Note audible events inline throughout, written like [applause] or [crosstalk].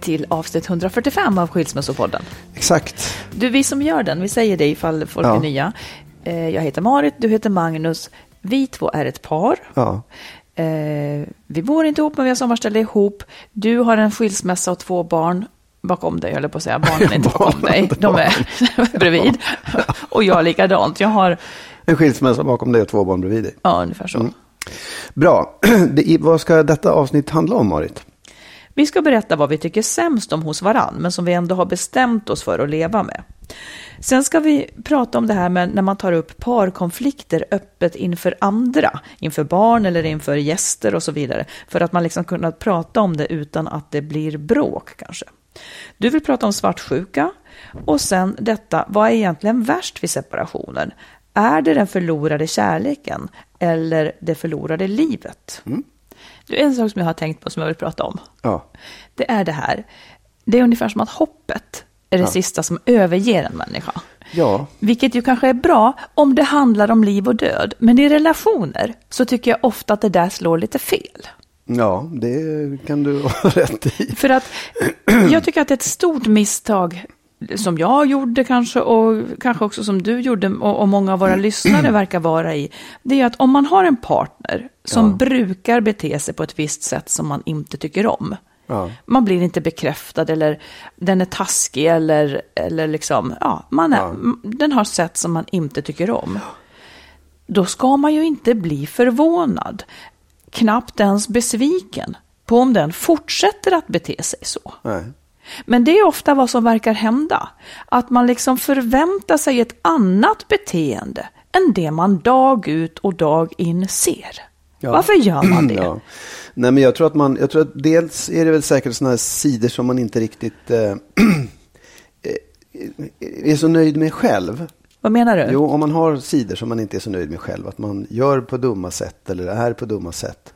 till avsnitt 145 av Skilsmässopodden. Exakt. Du, vi som gör den, vi säger det ifall folk Ja. är nya. Eh, jag heter Marit, du heter Magnus. Vi två är ett par. Ja. Eh, vi bor inte ihop, men vi har sommarställe ihop. Du har en skilsmässa och två barn bakom dig, höll jag på att säga. Barnen är inte bakom dig, de är [laughs] bredvid. Och jag likadant. Jag har, En skilsmässa bakom dig och två barn bredvid dig. ja, ungefär så. Bra. [clears throat] Det, vad ska detta avsnitt handla om, Marit? Vi ska berätta vad vi tycker sämst om hos varann, men som vi ändå har bestämt oss för att leva med. Sen ska vi prata om det här med när man tar upp parkonflikter öppet inför andra, inför barn eller inför gäster och så vidare, för att man liksom kunna prata om det utan att det blir bråk kanske. Du vill prata om svartsjuka och sen detta, vad är egentligen värst vid separationen? Är det den förlorade kärleken eller det förlorade livet? Mm. Du, en sak som jag har tänkt på som jag vill prata om. Ja. Det är det här. Det är ungefär som att hoppet är det sista som överger en människa. Ja. Vilket ju kanske är bra om det handlar om liv och död. Men i relationer så tycker jag ofta att det där slår lite fel. Ja, det kan du ha [laughs] rätt i. För att jag tycker att det är ett stort misstag som jag gjorde kanske och kanske också som du gjorde och, och många av våra [clears throat] lyssnare verkar vara i. Det är att om man har en partner som Ja. brukar bete sig på ett visst sätt som man inte tycker om. Ja. Man blir inte bekräftad eller den är taskig eller, eller liksom, ja, man är, Ja. den har sätt som man inte tycker om. Då ska man ju inte bli förvånad, knappt ens besviken på om den fortsätter att bete sig så. Nej. Men det är ofta vad som verkar hända. Att man liksom förväntar sig ett annat beteende än det man dag ut och dag in ser. Ja. Varför gör man det? [clears throat] Ja. Nej, men jag tror att man, jag tror att dels är det väl säkert sådana här sidor som man inte riktigt [clears throat] eh, är så nöjd med själv. Vad menar du? Jo, om man har sidor som man inte är så nöjd med själv, att man gör på dumma sätt eller är på dumma sätt.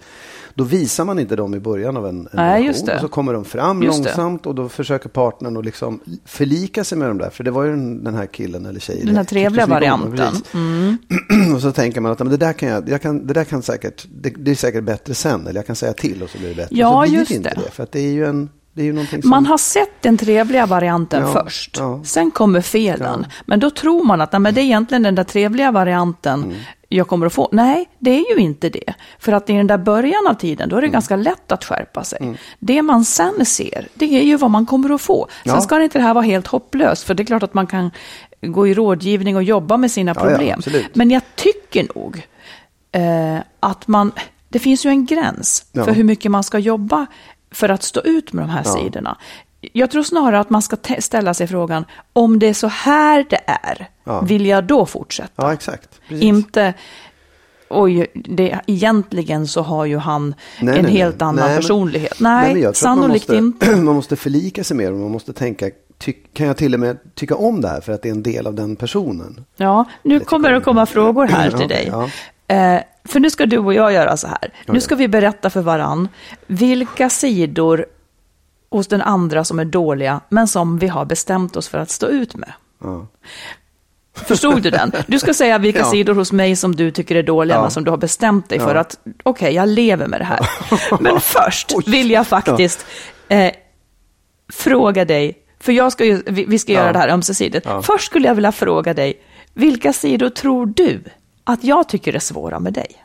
Då visar man inte dem i början av en, en Nej, relation. det. Och så kommer de fram Just det. långsamt och då försöker partnern att liksom förlika sig med dem där. För det var ju den, här killen eller tjejen. Den här trevliga varianten. Mm. [clears throat] och så tänker man att men det där kan jag, jag kan, det där kan säkert, det, det är säkert bättre sen. Eller jag kan säga till och så blir det bättre. Ja, just det inte det. det. För att det är ju en, det är ju någonting som... Man har sett den trevliga varianten Ja, först. ja. Sen kommer felen. Men då tror man att nej, det är egentligen den där trevliga varianten Mm. jag kommer att få. Nej, det är ju inte det. För att i den där början av tiden, då är det Mm. ganska lätt att skärpa sig. Det man sen ser, det är ju vad man kommer att få. Sen Ja. ska inte det här vara helt hopplöst, för det är klart att man kan gå i rådgivning och jobba med sina Ja, ja, problem. Men jag tycker nog eh, att man, det finns ju en gräns Ja. för hur mycket man ska jobba för att stå ut med de här sidorna. Jag tror snarare att man ska ställa sig frågan, om det är så här det är, Ja. vill jag då fortsätta? Ja, exakt. Precis. Inte, oj, det, egentligen så har ju han Nej, en nej, helt nej. annan Nej, personlighet. Nej, att sannolikt man måste, inte. [clears throat] Man måste förlika sig med dem. Man måste tänka ty, kan jag till och med tycka om det här för att det är en del av den personen. Ja, nu kommer det att komma frågor här [clears throat] till Ja, dig. ja. Eh, för nu ska du och jag göra så här. Nu ska vi berätta för varann vilka sidor hos den andra som är dåliga, men som vi har bestämt oss för att stå ut med. Ja. Förstod du den? Du ska säga vilka [laughs] Ja. sidor hos mig som du tycker är dåliga, Ja. men som du har bestämt dig för att, okej, jag lever med det här. [laughs] Men först vill jag faktiskt eh, fråga dig, för jag ska ju, vi, vi ska göra det här ömsesidigt. Först skulle jag vilja fråga dig, vilka sidor tror du att jag tycker är svåra med dig?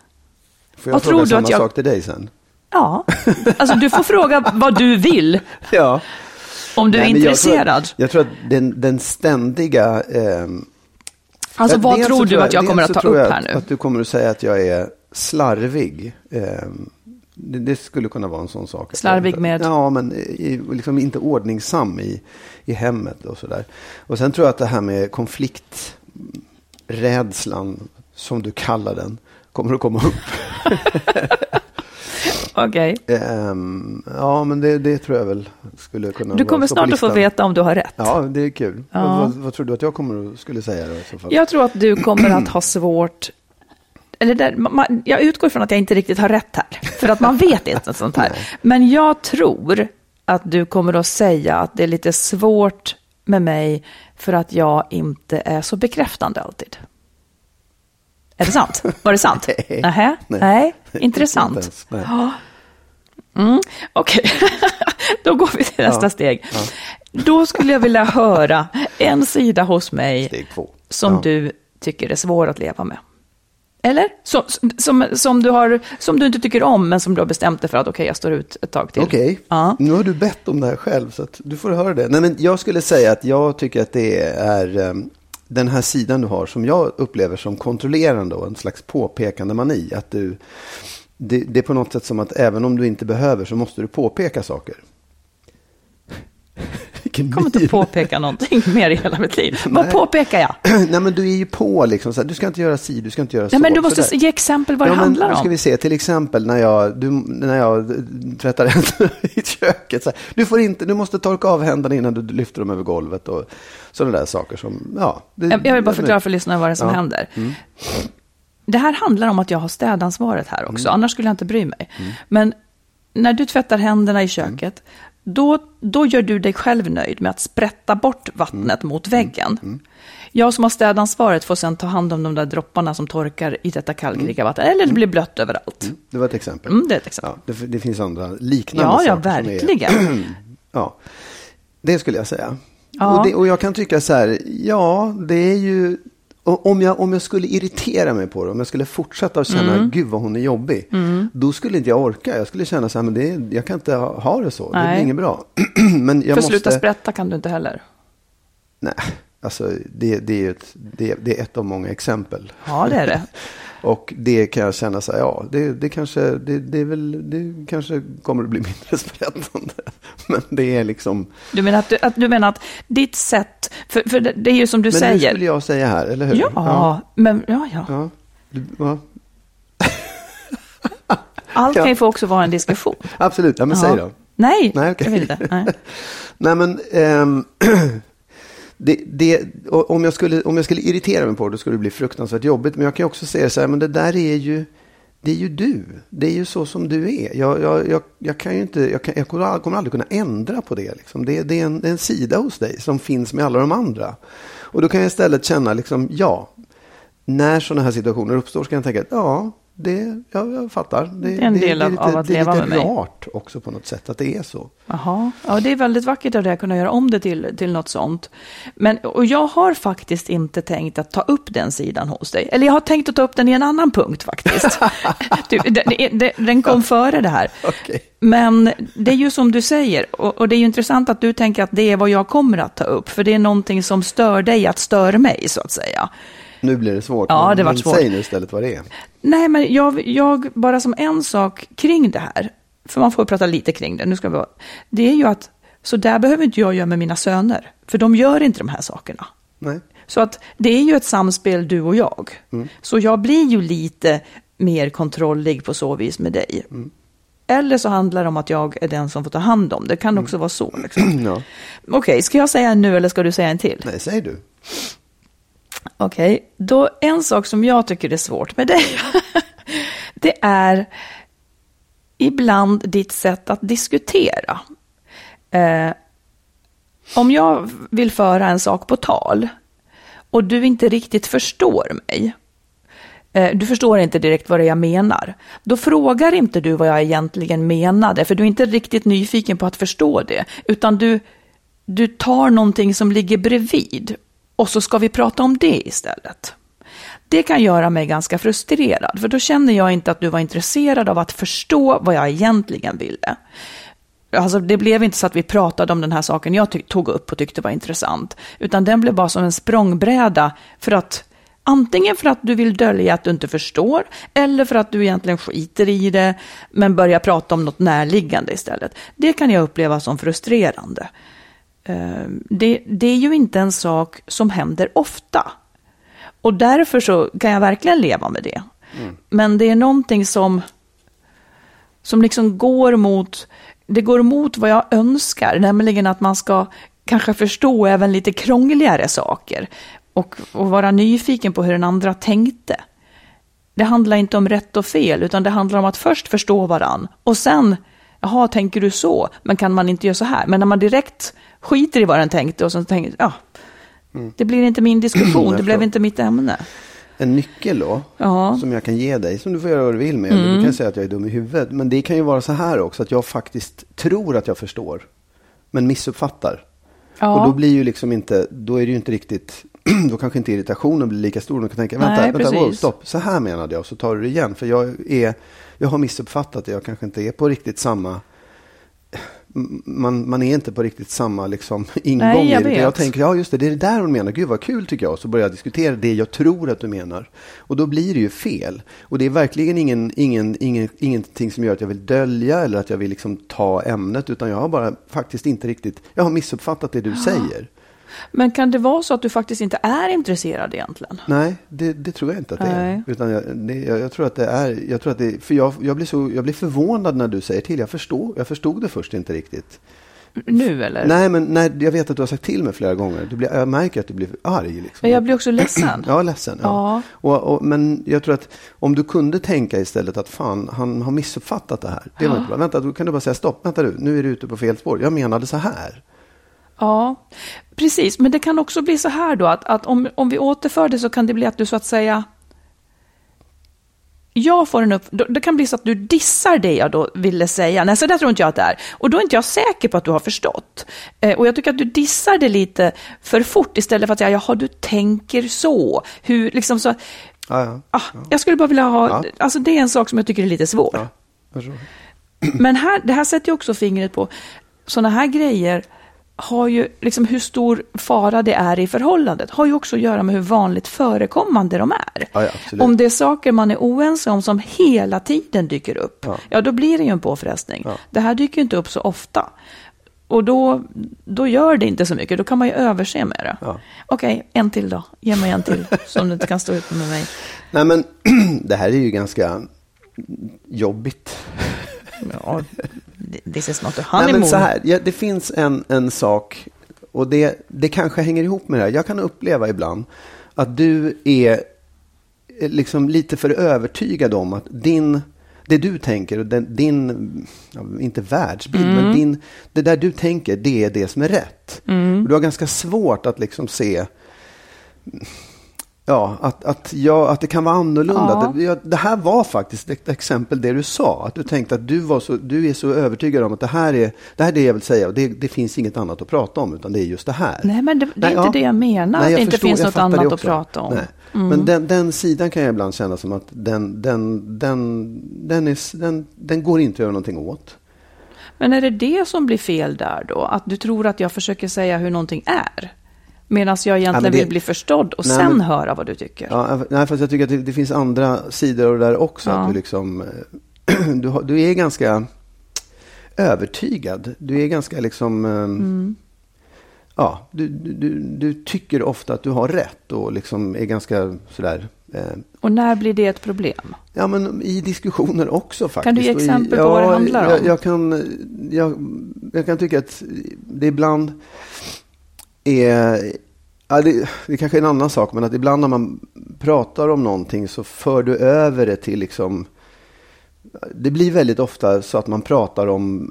Får jag Vad fråga tror du samma att jag- sak till dig sen? Ja, [laughs] alltså du får fråga vad du vill, Ja. om du är Nej, men intresserad. Jag tror, att- jag tror att den, den ständiga... ehm, Alltså vad tror du att jag dels kommer att ta upp jag här att, nu? Att du kommer att säga att jag är slarvig. Ehm, Det, det skulle kunna vara en sån sak. Slarvig med? Ja, men i, liksom inte ordningsam i, i hemmet och sådär. Och sen tror jag att det här med konflikträdslan, som du kallar den, kommer att komma upp. [laughs] Okej. Ehm, ja, men det, det tror jag väl skulle kunna Du kommer snart att få veta om du har rätt. Ja, det är kul. Ja. Vad, vad, vad tror du att jag kommer att, skulle säga då i så fall? Jag tror att du kommer att ha svårt, eller där, man, jag utgår från att jag inte riktigt har rätt här, för att man vet inte sånt här. Men jag tror att du kommer att säga att det är lite svårt med mig för att jag inte är så bekräftande alltid. Är det sant? Var det sant? [laughs] Nej. Nähä? Nej. Nej, [laughs] intressant. ens, nej. Ja. Mm, Okej, [laughs] då går vi till nästa Ja, steg. Då skulle jag vilja höra en sida hos mig som Ja. du tycker är svår att leva med. Eller? Som, som, som, du har, som du inte tycker om, men som du har bestämt dig för att okej, jag står ut ett tag till. Okej, Ja. nu har du bett om det här själv så du får höra det. Nej, men jag skulle säga att jag tycker att det är um, den här sidan du har som jag upplever som kontrollerande och en slags påpekande mani. Att du, det, det är på något sätt som att även om du inte behöver så måste du påpeka saker. Vilken Jag kommer inte min. påpeka någonting mer i hela mitt liv. Vad påpekar jag? [clears throat] Nej men du är ju på liksom, så här, du ska inte göra si, du ska inte göra så. Nej, men du måste sådär. ge exempel vad det men handlar nu ska om. vi se, till exempel när jag, du, när jag tvättar händerna [laughs] i köket. Så här, du, får inte, du måste torka av händerna innan du lyfter dem över golvet och sådana där saker som, ja. Det, Jag vill bara förklara för lyssnarna vad det är som Ja. händer. Det här handlar om att jag har städansvaret här också, annars skulle jag inte bry mig. Men när du tvättar händerna i köket, då, då gör du dig själv nöjd med att sprätta bort vattnet mot väggen. Jag som har städansvaret får sedan ta hand om de där dropparna som torkar i detta kallgrika vatten, eller det blir blött överallt. Det var ett exempel. Mm, det är ett exempel. Ja, det, det finns andra liknande Ja, ja, saker som verkligen. Är, [clears throat] ja, det skulle jag säga. Ja. Och, det, och jag kan tycka så här, ja, det är ju... Om jag, om jag skulle irritera mig på det, om jag skulle fortsätta att känna, Mm. gud vad hon är jobbig, då skulle inte jag orka. Jag skulle känna så här, men det, jag kan inte ha, ha det så. Det Nej. blir inget bra. [clears throat] men jag För måste... sluta sprätta kan du inte heller. Nej, alltså det, det, är ett, det, det är ett av många exempel. Ja, det är det. [laughs] Och det kan jag känna så här, ja, det, det kanske, det, det är väl, det kanske kommer att bli [laughs] mindre sprättande. Men det är liksom, Du menar att, du, att, du menar att ditt sätt, för, för det, det är ju som du men det säger. skulle jag säga här, eller hur? Ja, men ja, ja. ja. Du, ja. [laughs] Allt Ja. kan ju få också vara en diskussion. [laughs] Absolut, ja, men Ja. säg då. Nej, Nej, okej. jag vill inte. Nej. Nej, men ehm, [clears throat] det, det, om, jag skulle, om jag skulle irritera mig på det, då skulle det bli fruktansvärt jobbigt. Men jag kan också säga så här, men det där är ju, det är ju du. Det är ju så som du är. Jag, jag, jag, jag kan ju inte, jag, kan, jag kommer kommer aldrig kunna ändra på det. Liksom. Det, det, är en, det är en sida hos dig som finns med alla de andra. Och då kan jag istället känna, liksom, ja, när sådana här situationer uppstår så kan jag tänka ja, det, jag, jag fattar. Det, är en del av- lite, av att det är leva lite med mig. rart också på något sätt att det är så. Jaha, ja, det är väldigt vackert av dig att kunna göra om det till, till något sånt. Men, och jag har faktiskt inte tänkt att ta upp den sidan hos dig. Eller jag har tänkt att ta upp den i en annan punkt faktiskt. det, det, det, den kom före det här. Okej. Men det är ju som du säger, och, och det är ju intressant att du tänker att det är vad jag kommer att ta upp, för det är någonting som stör dig att störa mig, så att säga. Nu blir det svårt. Ja, det men svårt. Säg nu istället vad det är. Nej, men jag, jag, bara som en sak kring det här, för man får prata lite kring det, nu ska vi, vara- det är ju att, så där behöver inte jag göra med mina söner, för de gör inte de här sakerna. Nej. Så att det är ju ett samspel du och jag. Så jag blir ju lite mer kontrollig på så vis med dig. Eller så handlar det om att jag är den som får ta hand om det. Kan också vara så. Liksom. [clears throat] Ja. Okej, ska jag säga en nu eller ska du säga en till? Nej, säg du. Okej, då en sak som jag tycker är svårt med dig, [laughs] det är ibland ditt sätt att diskutera. Eh, om jag vill föra en sak på tal och du inte riktigt förstår mig, eh, du förstår inte direkt vad det är jag menar, då frågar inte du vad jag egentligen menade, för du är inte riktigt nyfiken på att förstå det, utan du, du tar någonting som ligger bredvid och så ska vi prata om det istället. Det kan göra mig ganska frustrerad, för då känner jag inte att du var intresserad av att förstå vad jag egentligen ville. Alltså, det blev inte så att vi pratade om den här saken jag tog upp och tyckte var intressant, utan den blev bara som en språngbräda för att Antingen för att du vill dölja att du inte förstår, eller för att du egentligen skiter i det, men börjar prata om något närliggande istället. Det kan jag uppleva som frustrerande. Eh, det, det är ju inte en sak som händer ofta. Och därför så kan jag verkligen leva med det. Mm. Men det är någonting som, som liksom går mot, det går mot vad jag önskar, nämligen att man ska kanske förstå även lite krångligare saker och, och vara nyfiken på hur den andra tänkte. Det handlar inte om rätt och fel, utan det handlar om att först förstå varann och sen, jaha, tänker du så, men kan man inte göra så här? Men när man direkt skiter i vad den tänkte och sen tänker, ja, mm. det blir inte min diskussion, [clears throat] det blev inte mitt ämne. En nyckel då, ja. som jag kan ge dig, som du får göra vad du vill med. Mm. Du kan säga att jag är dum i huvudet. Men det kan ju vara så här också, att jag faktiskt tror att jag förstår, men missuppfattar. Ja. Och då blir ju liksom inte, då är det ju inte riktigt, [clears throat] då kanske inte irritationen blir lika stor. Du kan tänka, vänta, Nej, vänta, wow, stopp, så här menade jag, så tar du det igen. För jag, är, jag har missuppfattat det, jag kanske inte är på riktigt samma man, man är inte på riktigt samma liksom, [laughs] ingång Nej, jag i det. Jag tänker, ja just det, det är det där hon menar. Gud vad kul tycker jag. Så börjar jag diskutera det jag tror att du menar. Och då blir det ju fel. Och det är verkligen ingen, ingen, ingen, ingenting som gör att jag vill dölja eller att jag vill liksom ta ämnet. Utan jag har bara faktiskt inte riktigt, jag har missuppfattat det du säger. Men kan det vara så att du faktiskt inte är intresserad egentligen? Nej, det, det tror jag inte att det Nej. är. Utan jag, det, jag, jag, tror att det är, jag tror att det, för jag, jag, blir så, jag blir förvånad när du säger till. Jag, förstår, jag förstod det först inte riktigt. Nu eller? Nej, men nej, jag vet att du har sagt till mig flera gånger. Du blir, jag märker att du blir arg. Liksom. Jag blir också ledsen. [clears throat] ja, ledsen. Ja. ja. Och, och, men jag tror att om du kunde tänka istället att fan, han har missuppfattat det här. Det var inte bra. Vänta, då kan du bara säga stopp. Vänta du, nu är du ute på fel spår. Jag menade så här. Ja, precis. Men det kan också bli så här då att, att om, om vi återför det så kan det bli att du så att säga jag får en upp, det kan bli så att du dissar det jag då ville säga. Nej, så där tror inte jag att det är. Och då är inte jag säker på att du har förstått. Eh, och jag tycker att du dissar det lite för fort istället för att säga, jaha, du tänker så. Hur, liksom så. Ja, ja, ah, ja. Jag skulle bara vilja ha, alltså det är en sak som jag tycker är lite svår. Men här, det här sätter ju också fingret på, sådana här grejer har ju, liksom hur stor fara det är i förhållandet, har ju också att göra med hur vanligt förekommande de är. Ja, ja, om det är saker man är oense om som hela tiden dyker upp, ja, ja då blir det ju en påfrestning. Det här dyker ju inte upp så ofta. Och då, då gör det inte så mycket, då kan man ju överse med det. Ja. Okej, en till då. Ge mig en till som du inte kan stå ut med mig. Nej men, [clears throat] det här är ju ganska jobbigt. Ja, this is not a honeymoon. Nej, men så här, ja, det finns en, en sak, och det, det kanske hänger ihop med det här. Jag kan uppleva ibland att du är liksom lite för övertygad om att din det du tänker, och den, din, inte världsbild, mm. men din, det där du tänker, det är det som är rätt. Mm. Du har ganska svårt att liksom se Ja, att, att, ja, att det kan vara annorlunda. Ja. Det, ja, det, här var faktiskt ett exempel det du sa. Att du tänkte att du, var så, du är så övertygad om att det här är det, här är det jag vill säga. Och det, det finns inget annat att prata om, utan det är just det här. Nej, men det, det är Nej, inte ja. det jag menar. Nej, jag att det förstår, inte finns något annat att prata om. Mm. Men den, den, sidan kan jag ibland känna som att den, den, den, den, är, den, den går inte att göra någonting åt. Men är det det som blir fel där då? Att du tror att jag försöker säga hur någonting är? Medan jag egentligen ja, det, vill bli förstådd och nej, sen men, höra vad du tycker. Ja, nej, fast jag tycker att det, det finns andra sidor av det där också. Ja. Att du, liksom, [clears throat] du, du, är ganska övertygad. Du är ganska liksom... Ehm, mm. Ja, du, du, du, tycker ofta att du har rätt och liksom är ganska sådär Eh, Och när blir det ett problem? Ja, men i diskussioner också faktiskt. Kan du ge Och i- exempel på vad det handlar om? Jag, jag, kan, jag, jag kan tycka att det ibland är... Ja, det, det kanske är en annan sak, men att ibland när man pratar om någonting så för du över det till liksom... Det blir väldigt ofta så att man pratar om,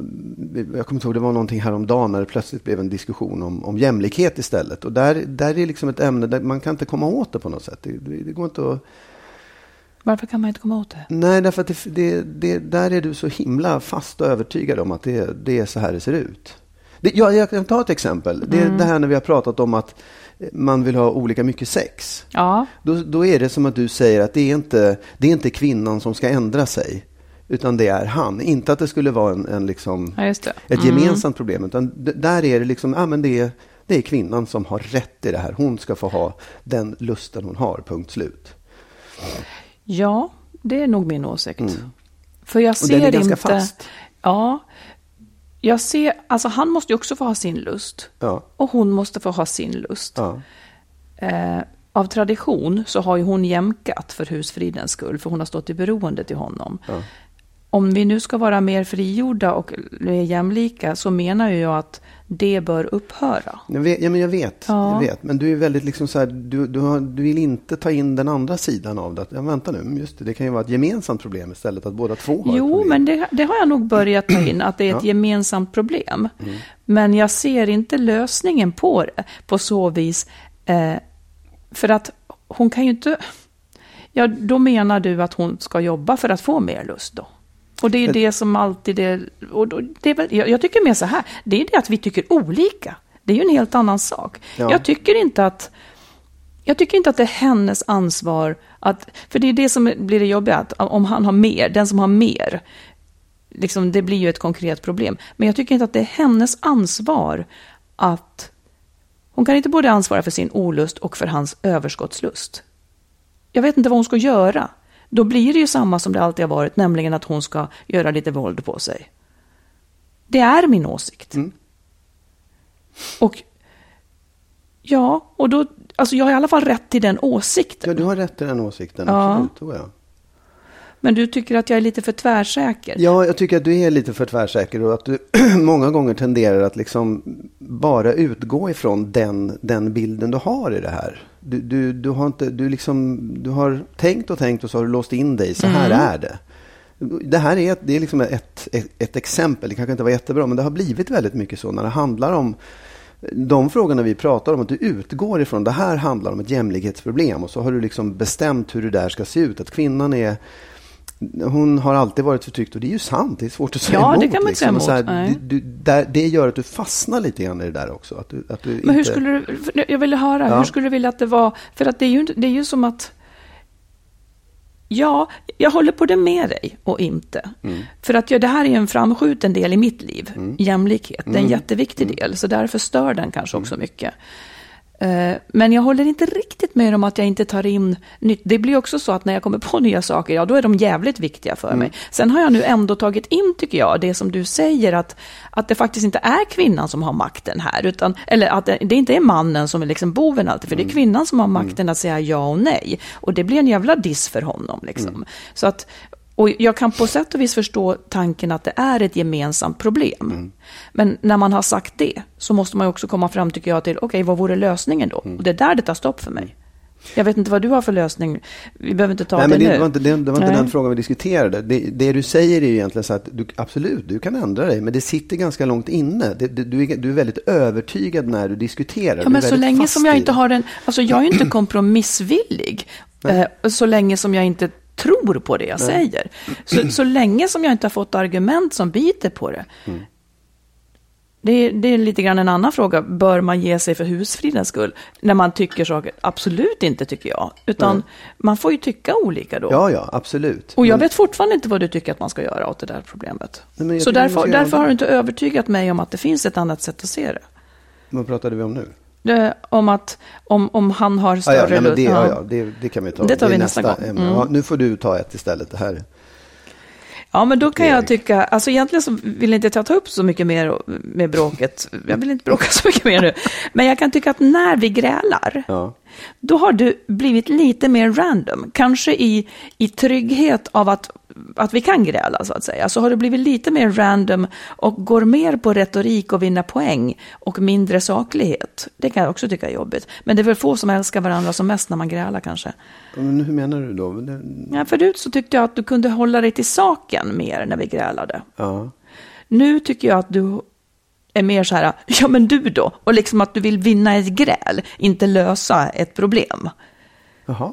jag kommer inte ihåg, det var någonting häromdagen när det plötsligt blev en diskussion om, om jämlikhet istället. Och där, där är liksom ett ämne där man kan inte komma åt det på något sätt. Det, det, går inte att... Varför kan man inte komma åt det? Nej, därför att det, det, det, där är du så himla fast och övertygad om att det, det är så här det ser ut. Det, ja, jag kan ta ett exempel. Det är det här när vi har pratat om att man vill ha olika mycket sex. Ja, Då, då är det som att du säger att det är, inte, det är inte kvinnan som ska ändra sig. Utan det är han. Inte att det skulle vara en, en liksom, ja ett gemensamt problem. Utan där är det liksom, ja men det är, det är kvinnan som har rätt i det här. Hon ska få ha den lusten hon har, punkt slut. Ja, det är nog min åsikt. För jag Mm. Och den ser är ganska inte... fast. Ja. Jag ser, alltså han måste ju också få ha sin lust. Ja, Och hon måste få ha sin lust. ja. Eh, av tradition så har ju hon jämkat för husfridens skull, för hon har stått i beroende till honom. Om vi nu ska vara mer frigjorda och jämlika så menar ju jag att det bör upphöra. Jag vet, ja, men jag vet, Ja. jag vet. Men du är väldigt liksom så här, du, du, har, du vill inte ta in den andra sidan av det. Ja, vänta nu, just det, det kan ju vara ett gemensamt problem istället, att båda två har Jo, problem. men det, det har jag nog börjat ta in, att det är ett Ja. gemensamt problem. Men jag ser inte lösningen på det på så vis. Eh, för att hon kan ju inte... Ja, då menar du att hon ska jobba för att få mer lust då? Och det är det som alltid är... Och det är väl, jag, jag tycker mer så här, det är det att vi tycker olika. Det är ju en helt annan sak. Ja. Jag tycker inte att... Jag tycker inte att det är hennes ansvar att... För det är det som blir det jobbiga, att om han har mer, den som har mer, liksom, det blir ju ett konkret problem. Men jag tycker inte att det är hennes ansvar att... Hon kan inte både ansvara för sin olust och för hans överskottslust. Jag vet inte vad hon ska göra. Då blir det ju samma som det alltid har varit, nämligen att hon ska göra lite våld på sig. Det är min åsikt. Och ja, och då, alltså jag har i alla fall rätt till den åsikten. Ja, du har rätt i den åsikten, Ja. absolut. tror jag. Men du tycker att jag är lite för tvärsäker. Ja, jag tycker att du är lite för tvärsäker och att du [clears throat] många gånger tenderar att liksom bara utgå ifrån den, den bilden du har i det här. Du, du, du, har inte, du, liksom, du har tänkt och tänkt och så har du låst in dig. Så här är det. Det här är, det är liksom ett, ett, ett exempel. Det kanske inte var jättebra, men det har blivit väldigt mycket så när det handlar om de frågorna vi pratar om, att du utgår ifrån det här handlar om ett jämlikhetsproblem och så har du liksom bestämt hur det där ska se ut. Att kvinnan är hon har alltid varit förtryckt och det är ju sant. Det är svårt att säga Ja, emot. det kan man Och så här, nej. du, där, det gör att du fastnar lite grann i det där också. Att du, att du Men hur inte, skulle du, jag ville höra, Ja. hur skulle du vilja att det var? För att det är ju, det är ju som att, ja, jag håller på det med dig och inte. Mm. För att ja, det här är ju en framskjuten del i mitt liv, jämlikhet. Det är Mm. en jätteviktig del, så därför stör den kanske också mycket. Eh, Men jag håller inte riktigt med om att jag inte tar in nytt. Det blir också så att när jag kommer på [laughs] nya saker, ja då är de jävligt viktiga för mig. Sen har jag nu ändå tagit in, tycker jag, det som du säger, att, att det faktiskt inte är kvinnan som har makten här, utan, eller att det, det inte är mannen som är liksom boven alltid, för det är kvinnan som har makten att säga ja och nej. Och det blir en jävla diss för honom. Liksom. Så att, och jag kan på sätt och vis förstå tanken att det är ett gemensamt problem. Men när man har sagt det så måste man också komma fram, tycker jag, till okej, vad vore lösningen då? Och det är där det tar stopp för mig. Jag vet inte vad du har för lösning. Vi behöver inte ta Nej, det men det nu. var inte, det, det var inte Nej. den frågan vi diskuterade. Det, det du säger är ju egentligen så att du, absolut, du kan ändra dig, men det sitter ganska långt inne. Det, du, är, du är väldigt övertygad när du diskuterar. Ja, Du är men så länge som jag inte har en... Alltså jag är inte kompromissvillig. Eh, så länge som jag inte tror på det jag säger. Så, så länge som jag inte har fått argument som biter på det. Mm. Det, är- det är lite grann en annan fråga. Bör man ge sig för husfridens skull? När man tycker saker? Absolut inte, tycker jag. Utan man får ju tycka olika då. Ja, ja, absolut. Och jag Men- vet fortfarande inte vad du tycker att man ska göra åt det där problemet. Nej, så därför, därför har du inte övertygat mig om att det finns ett annat sätt att se det. Vad pratade vi om nu? Det, om att om, om han har större ja, nej, det, ja. Ja, det, det kan vi ta. Det tar vi nästa gång. ämne. Mm. Ja, nu får du ta ett istället. Det här. Ja, men då kan jag tycka, alltså egentligen så vill inte jag ta upp så mycket mer med bråket. Jag vill inte bråka så mycket mer nu. Men jag kan tycka att när vi grälar, Ja. då har du blivit lite mer random. Kanske i, i trygghet av att, att vi kan gräla, så att säga. Så har du blivit lite mer random och går mer på retorik och vinna poäng och mindre saklighet. Det kan jag också tycka är jobbigt. Men det är väl få som älskar varandra som mest när man grälar kanske. Men hur menar du då? Det- Ja, förut så tyckte jag att du kunde hålla dig till saken mer när vi grälade. Ja. Nu tycker jag att du är mer så här, ja men du då? Och liksom att du vill vinna ett gräl, inte lösa ett problem. Jaha.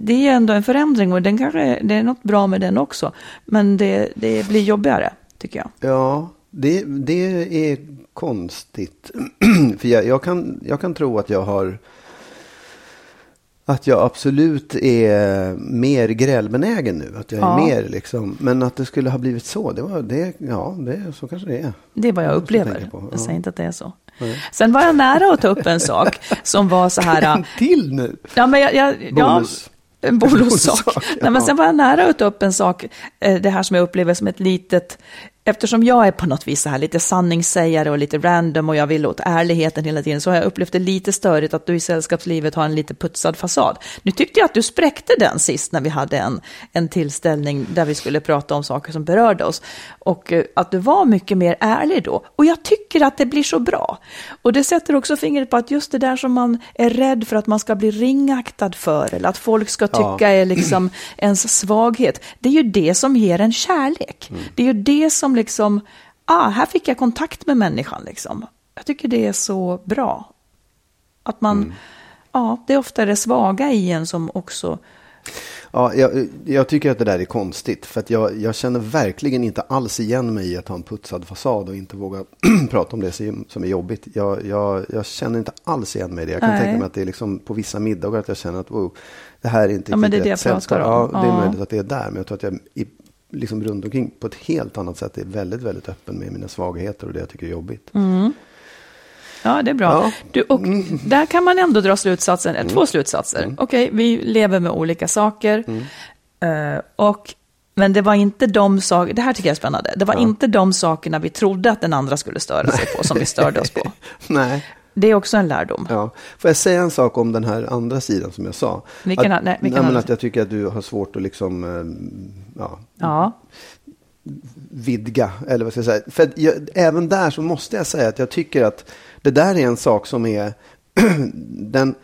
Det är ändå en förändring och den kanske, det är något bra med den också. Men det, det blir jobbigare, tycker jag. Ja, det, det är konstigt. [clears throat] För jag, jag, kan, jag kan tro att jag har... Att jag absolut är mer grälbenägen nu. Att jag är Ja. mer liksom. Men att det skulle ha blivit så. Det var det. Ja, det, så kanske det är. Det är vad jag upplever. tänka på, ja. Jag säger inte att det är så. Sen var jag nära att ta upp en sak som var så här... En [laughs] till nu. Ja, men jag, jag, Bonus. Ja, en bonussak. [laughs] Bonussak, Nej, ja. men sen var jag nära att ta upp en sak, eh, det här som jag upplever som ett litet, eftersom jag är på något vis så här lite sanningssägare och lite random och jag vill åt ärligheten hela tiden, så har jag upplevt det lite störigt att du i sällskapslivet har en lite putsad fasad. Nu tyckte jag att du spräckte den sist när vi hade en, en tillställning där vi skulle prata om saker som berörde oss. Och eh, att du var mycket mer ärlig då. Och jag tycker att det blir så bra. Och det sätter också fingret på att just det där som man är rädd för att man ska bli ringaktad för, eller att folk ska tycka Ja. är liksom [clears throat] ens svaghet. Det är ju det som ger en kärlek. Det är ju det som liksom, ah, här fick jag kontakt med människan liksom. Jag tycker det är så bra. Att man, ja, det är ofta det svaga i en som också, Ja, jag, jag tycker att det där är konstigt. För att jag, jag känner verkligen inte alls igen mig i att ha en putsad fasad och inte våga [clears throat] prata om det som som är jobbigt. Jag, jag, känner inte alls igen mig i det. Jag kan Nej. tänka mig att det är liksom på vissa middagar att jag känner att wow, det här är inte Ja, men det är det jag sällskap. Ja, det är Ja. möjligt att det är där. Men jag tror att jag i, liksom runt omkring på ett helt annat sätt är väldigt, väldigt öppen med mina svagheter och det jag tycker är jobbigt. ja det är bra. Ja. Du, och där kan man ändå dra slutsatsen, eh, två slutsatser. Okej, vi lever med olika saker. Eh, och, men det var inte de saker, det här tycker jag är spännande, det var inte de sakerna vi trodde att den andra skulle störa sig på som vi störde oss på. [laughs] Nej. Det är också en lärdom. Ja. Får jag säga en sak om den här andra sidan som jag sa? Vilken- att, nej, vilken nej, men att jag tycker att du har svårt att liksom, eh, ja, Ja, vidga. Eller vad ska jag säga. För jag, även där så måste jag säga att jag tycker att det där är en sak som är, [clears throat] den,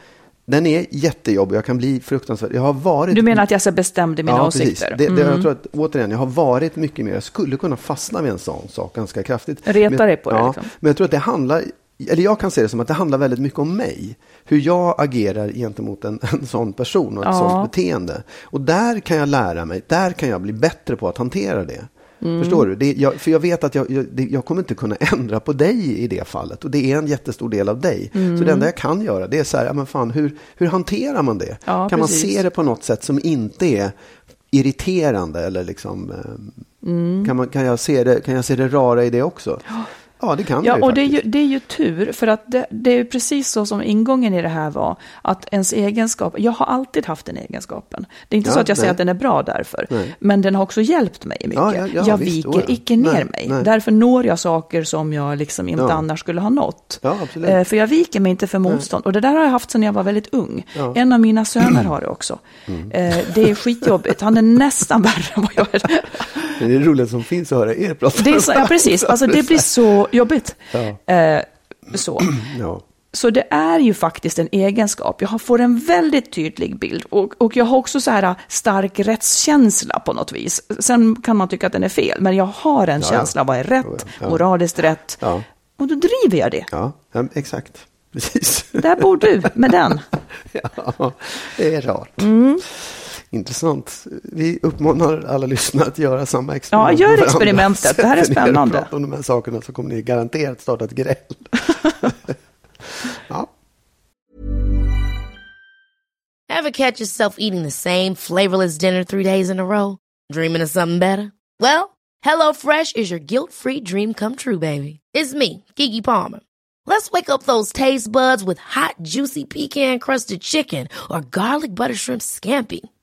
den är jättejobbig. Jag kan bli fruktansvärt, jag har varit. du menar att jag så bestämd i mina ja, åsikter? Precis. Det, det, Mm. Jag tror att återigen, jag har varit mycket mer, jag skulle kunna fastna vid en sån sak ganska kraftigt. Reta dig på det, Ja, liksom. men jag tror att det handlar, eller jag kan se det som att det handlar väldigt mycket om mig. Hur jag agerar gentemot en, [laughs] en sån person och ett Ja. sånt beteende. Och där kan jag lära mig, där kan jag bli bättre på att hantera det. Mm. Förstår du? Det, jag, för jag vet att jag, jag, det, jag kommer inte kunna [laughs] ändra på dig i det fallet. Och det är en jättestor del av dig. Mm. Så det enda jag kan göra det är så här, ja, men fan, hur, hur hanterar man det? Ja, kan precis. man se det på något sätt som inte är irriterande eller liksom, eh, Mm. kan, man, kan, jag se det, kan jag se det rara i det också? Ja, det kan Ja, ju och det är, ju, det är ju tur, för att det, det är precis så som ingången i det här var, att ens egenskap, jag har alltid haft den egenskapen. Det är inte Ja, så att jag säger nej. att den är bra därför, Nej. men den har också hjälpt mig mycket. Ja, ja, ja, jag visst, viker oh ja. icke ner Nej, mig, nej. därför når jag saker som jag liksom inte annars skulle ha nått. Eh, för jag viker mig inte för motstånd, och det där har jag haft sedan jag var väldigt ung. Mm. En av mina söner har det också. Eh, det är skitjobbigt, han är nästan värre än vad jag är. [laughs] Det är det roligaste som finns att höra er prata. Det är så, ja, precis, alltså det blir så jobbigt. Ja. Eh, så. [clears throat] Ja. Så det är ju faktiskt en egenskap. Jag får en väldigt tydlig bild och, och jag har också så här stark rättskänsla på något vis. Sen kan man tycka att den är fel, men jag har en ja. känsla vad är rätt, moraliskt rätt. Och då driver jag det. Ja, ja, exakt. [laughs] Precis. Där bor du med den. [laughs] Ja, det är rart. Mm. Intressant. Vi uppmanar alla lyssnare att göra samma experiment. Ja, gör experimentet. Det här är spännande. prata om de här sakerna så kommer ni garanterat starta ett gräl. [laughs] ja. Ever catch yourself eating the same flavorless dinner three days in a row? Dreaming of something better? Well, HelloFresh is your guilt-free dream come true, baby. It's me, Kiki Palmer. Let's wake up those taste buds with hot, juicy pecan-crusted chicken or garlic butter shrimp scampi.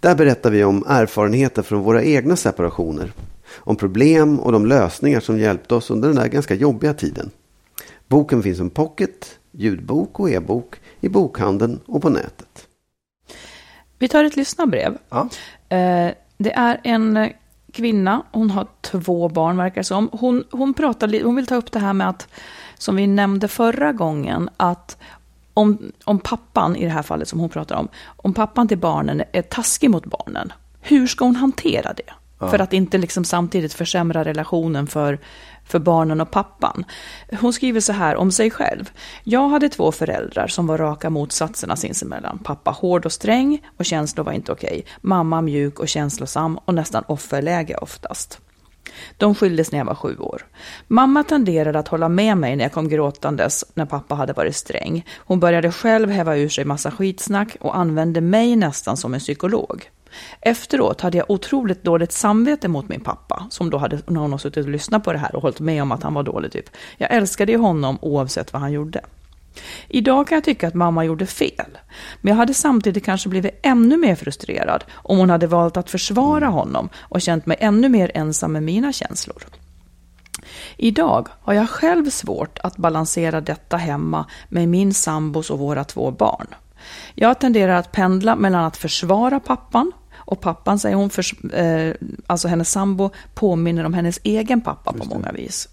Där berättar vi om erfarenheter från våra egna separationer. Om problem och de lösningar som hjälpte oss under den där ganska jobbiga tiden. Boken finns som pocket, ljudbok och e-bok i bokhandeln och på nätet. Vi tar ett lyssnarbrev. Ja. Eh, Det är en kvinna, hon har två barn verkar det som. Hon, hon, pratar, hon vill ta upp det här med att, som vi nämnde förra gången, att om, om pappan, i det här fallet som hon pratar om, om pappan till barnen är taskig mot barnen, hur ska hon hantera det? För att inte liksom samtidigt försämra relationen för, för barnen och pappan. Hon skriver så här om sig själv. Jag hade två föräldrar som var raka motsatserna sinsemellan. Pappa hård och sträng och känslor var inte okej. Mamma mjuk och känslosam och nästan offerläge oftast. De skildes när jag var sju år. Mamma tenderade att hålla med mig när jag kom gråtandes när pappa hade varit sträng. Hon började själv häva ur sig massa skitsnack och använde mig nästan som en psykolog. Efteråt hade jag otroligt dåligt samvete mot min pappa, som då hade, när hon har suttit och lyssnat på det här och hållit med om att han var dålig typ. Jag älskade ju honom oavsett vad han gjorde. Idag kan jag tycka att mamma gjorde fel, men jag hade samtidigt kanske blivit ännu mer frustrerad om hon hade valt att försvara honom och känt mig ännu mer ensam med mina känslor. Idag har jag själv svårt att balansera detta hemma med min sambos och våra två barn. Jag tenderar att pendla mellan att försvara pappan och pappan, säger hon, förs- eh, alltså hennes sambo, påminner om hennes egen pappa på många vis.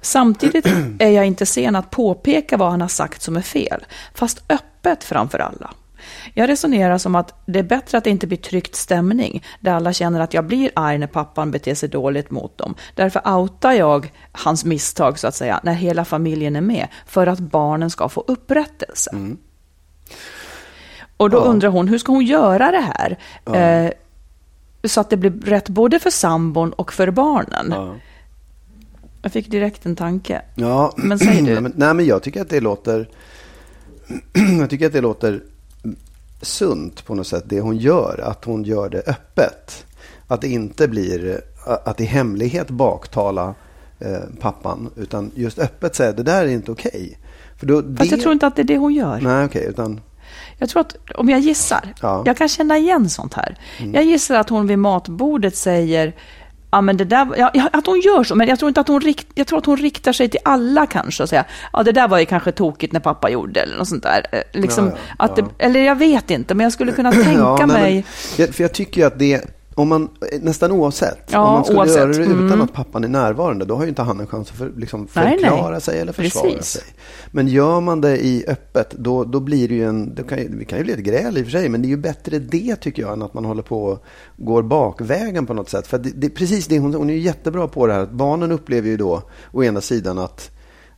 Samtidigt är jag inte sen att påpeka vad han har sagt som är fel, fast öppet framför alla. Jag resonerar som att det är bättre att det inte blir tryckt stämning, där alla känner att jag blir arg när pappan beter sig dåligt mot dem. Därför outar jag hans misstag, så att säga, när hela familjen är med, för att barnen ska få upprättelse. Och då undrar hon, hur ska hon göra det här? Eh, så att det blir rätt både för sambon och för barnen. Jag fick direkt en tanke. Ja, [clears throat] Men säg du. nej, [clears throat] men, nej, men jag tycker att det låter... [clears throat] jag tycker att det låter sunt på något sätt, det hon gör. Att hon gör det öppet. Att det inte blir att i hemlighet baktala eh, pappan. Utan just öppet säga, det där är inte okej. För då, Fast det... jag tror inte att det är det hon gör. Nej, okej, utan... Jag tror att, om jag gissar, Ja. Mm. jag kan känna igen sånt här. Jag gissar att hon vid matbordet säger, ja men det där, ja, att hon gör så, men jag tror inte att hon, rikt, jag tror att hon riktar sig till alla kanske och säger, ja det där var ju kanske tokigt när pappa gjorde eller något sånt där. Eh, Liksom, Ja, ja, att det, eller jag vet inte, men jag skulle kunna [clears throat] tänka nej, mig, men, jag, för jag tycker att det, om man, nästan oavsett, Ja, om man skulle oavsett. göra det utan Mm. att pappan är närvarande, då har ju inte han en chans att för, liksom Nej, nej. förklara sig eller försvara Precis. sig. Men gör man det i öppet, då, då blir det ju en, det kan, det kan ju bli ett gräl i och för sig, men det är ju bättre det tycker jag, än att man håller på och går bakvägen på något sätt. För det, det precis det, hon, hon är ju jättebra på det här, att barnen upplever ju då, å ena sidan att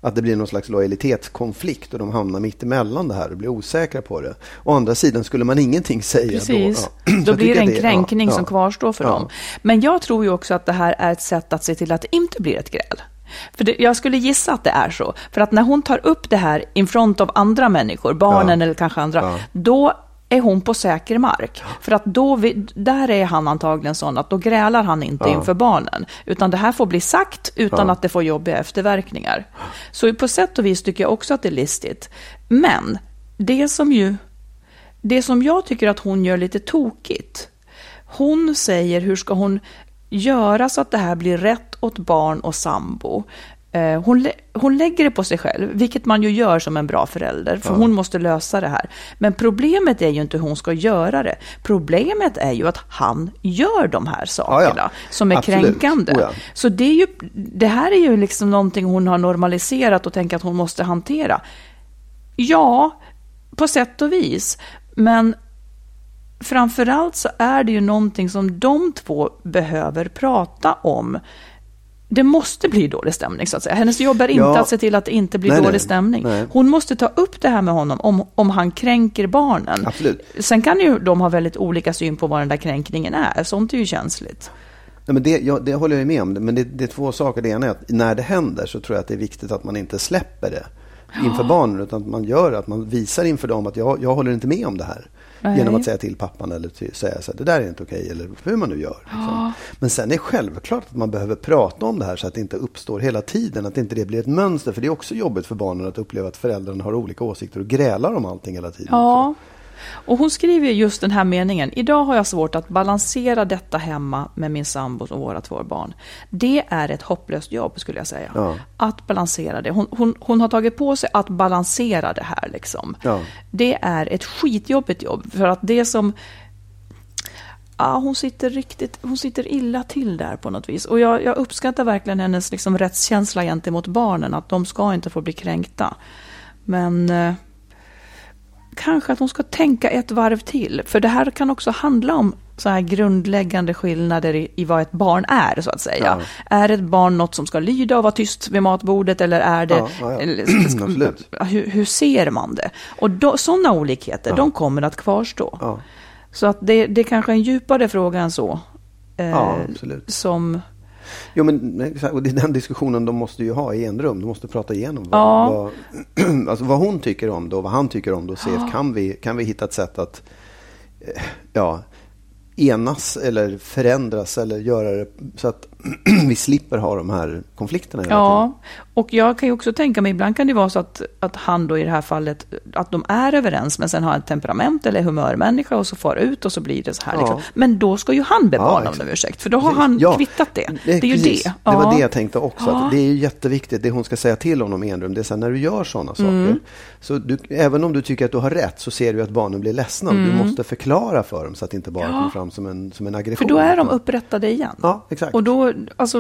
att det blir någon slags lojalitetskonflikt och de hamnar mitt emellan det här och blir osäkra på det. Å andra sidan skulle man ingenting säga precis, [clears throat] då. ja. Då blir det en att kränkning ja, som kvarstår för Ja. dem. Men jag tror ju också att det här är ett sätt att se till att det inte blir ett gräl. För det, jag skulle gissa att det är så. För att när hon tar upp det här in front av andra människor, barnen eller kanske andra, då är hon på säker mark. För att då, vi, där är han antagligen sån att då grälar han inte Ja. inför barnen. Utan det här får bli sagt utan Ja. att det får jobbiga efterverkningar. Så på sätt och vis tycker jag också att det är listigt. Men det som ju, det som jag tycker att hon gör lite tokigt. Hon säger hur ska hon göra så att det här blir rätt åt barn och sambo. Eh, Hon, lä- hon lägger det på sig själv, vilket man ju gör som en bra förälder, för hon måste lösa det här. Men problemet är ju inte hur hon ska göra det. Problemet är ju att han gör de här sakerna som är Absolut. kränkande. Oh ja. Så det, är ju, det här är ju liksom någonting hon har normaliserat och tänker att hon måste hantera. Ja, på sätt och vis. Men framförallt så är det ju någonting som de två behöver prata om. Det måste bli dålig stämning så att säga. Hennes jobb är inte Ja. att se till att det inte blir Nej, dålig nej. stämning. Nej. Hon måste ta upp det här med honom om, om han kränker barnen. Absolut. Sen kan ju de ha väldigt olika syn på vad den där kränkningen är. Sånt är ju känsligt. Nej, men det, ja, det håller jag med om. Men det, det är två saker. Det ena är att när det händer så tror jag att det är viktigt att man inte släpper det inför barnen. Utan att man gör att man visar inför dem att jag, jag håller inte med om det här. Nej. Genom att säga till pappan eller till, säga så här, det där är inte okej. Eller hur man nu gör. Liksom. Men sen är det självklart att man behöver prata om det här så att det inte uppstår hela tiden. Att inte det blir ett mönster. För det är också jobbigt för barnen att uppleva att föräldrarna har olika åsikter och grälar om allting hela tiden. Ja, och hon skriver ju just den här meningen. Idag har jag svårt att balansera detta hemma med min sambo och våra två barn. Det är ett hopplöst jobb skulle jag säga. Ja. Att balansera det. Hon, hon, hon har tagit på sig att balansera det här liksom. Ja. Det är ett skitjobbigt jobb. För att det som... Ja, hon sitter riktigt, hon sitter illa till där på något vis. Och jag, jag uppskattar verkligen hennes liksom rättskänsla gentemot barnen, att de ska inte få bli kränkta. Men eh, kanske att hon ska tänka ett varv till. För det här kan också handla om så här grundläggande skillnader i, i vad ett barn är, så att säga. Ja. Är ett barn något som ska lyda och vara tyst vid matbordet, eller är det... Ja, ja, eller- [clears throat] hur, hur ser man det? Och då, sådana olikheter, de kommer att kvarstå. Så att det, det är kanske är en djupare fråga än så. Eh. Som, Jo, men och det är den diskussionen de måste ju ha i en rum. De måste prata igenom vad, Ja. vad, [clears throat] alltså vad hon tycker om det och vad han tycker om det och se kan vi, kan vi hitta ett sätt att eh, ja, enas eller förändras eller göra det så att [clears throat] vi slipper ha de här konflikterna ja, och jag kan ju också tänka mig, ibland kan det vara så att, att han då i det här fallet, att de är överens, men sen har ett temperament eller humörmänniska och så far ut och så blir det så här. Ja. Liksom. Men då ska ju han be Ja, barnen exakt. om ursäkt, för då har Precis. han Ja, kvittat det. Det är ju precis. det. Det var Ja. det jag tänkte också. Att det är ju jätteviktigt, det hon ska säga till honom i enrum. Det är så här, när du gör sådana saker. Mm. Så du, även om du tycker att du har rätt så ser du att barnen blir ledsna. och Du måste förklara för dem så att det inte bara kommer fram som en, som en aggression. Mm. För då är de upprättade igen. Ja, exakt. Och då, alltså,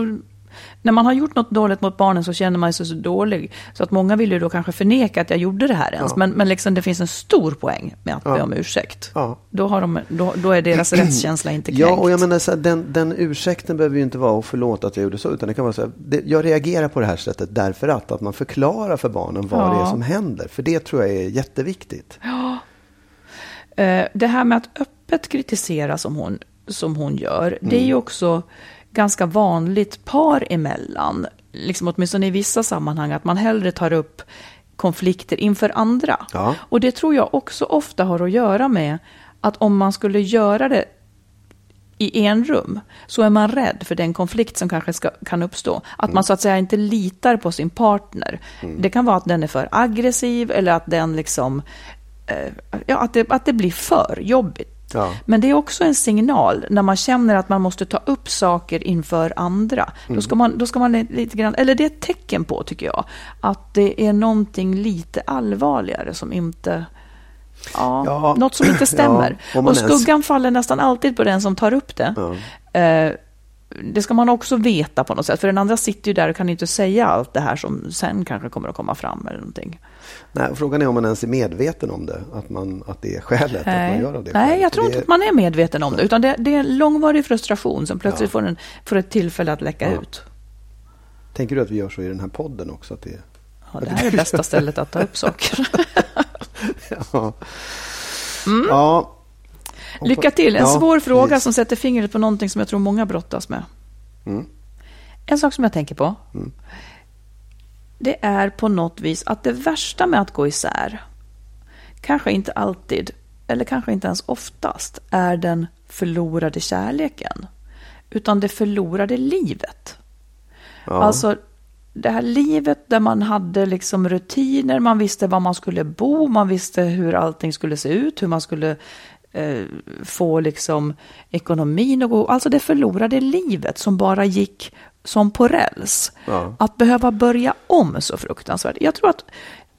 när man har gjort något dåligt mot barnen så känner man sig så dålig. Så att många vill ju då kanske förneka att jag gjorde det här ens. Ja. Men, men liksom det finns en stor poäng med att Ja. be om ursäkt. Ja. Då, har de, då, då är deras [clears throat] rättskänsla inte kränkt. Ja, och jag menar så här, den, den ursäkten behöver ju inte vara och förlåt att jag gjorde så. Utan det kan vara så här, det, jag reagerar på det här sättet därför att, att man förklarar för barnen vad det är Ja. som händer. För det tror jag är jätteviktigt. Eh, Det här med att öppet kritisera som hon, som hon gör, det är Mm. ju också ganska vanligt par emellan. Liksom åtminstone i vissa sammanhang, att man hellre tar upp konflikter inför andra. Ja. Och det tror jag också ofta har att göra med att om man skulle göra det i en rum så är man rädd för den konflikt som kanske ska, kan uppstå. Att Mm. man så att säga inte litar på sin partner. Det kan vara att den är för aggressiv eller att den liksom, eh, ja, att, det, att det blir för jobbigt. Ja. Men det är också en signal när man känner att man måste ta upp saker inför andra. Mm. Då, ska man, då ska man li- lite grann, eller det är ett tecken på, tycker jag, att det är någonting lite allvarligare som inte... Ja, Ja. något som inte [clears throat] stämmer. Ja, och ens- skuggan faller nästan alltid på den som tar upp det. Eh, det ska man också veta på något sätt, för den andra sitter ju där och kan inte säga allt det här som sen kanske kommer att komma fram eller någonting. Nej, frågan är om man ens är medveten om det. Att, man, att det är skälet att man gör av det Nej, skälet. jag tror det inte är- att man är medveten om det, utan det, det är en långvarig frustration som plötsligt får, en, får ett tillfälle att läcka Ja. ut. Tänker du att vi gör så i den här podden också? Att det, Ja, det här är bästa stället att ta upp saker. [laughs] ja. ja. Lycka till! En Ja, svår fråga precis. som sätter fingret på någonting som jag tror många brottas med. Mm. En sak som jag tänker på. Det är på något vis att det värsta med att gå isär kanske inte alltid eller kanske inte ens oftast, är den förlorade kärleken. Utan det förlorade livet. Ja. Alltså det här livet där man hade liksom rutiner, man visste var man skulle bo, man visste hur allting skulle se ut, hur man skulle eh, få liksom ekonomin att gå. Alltså det förlorade livet som bara gick som på räls. Ja. Att behöva börja om så fruktansvärt. Jag tror att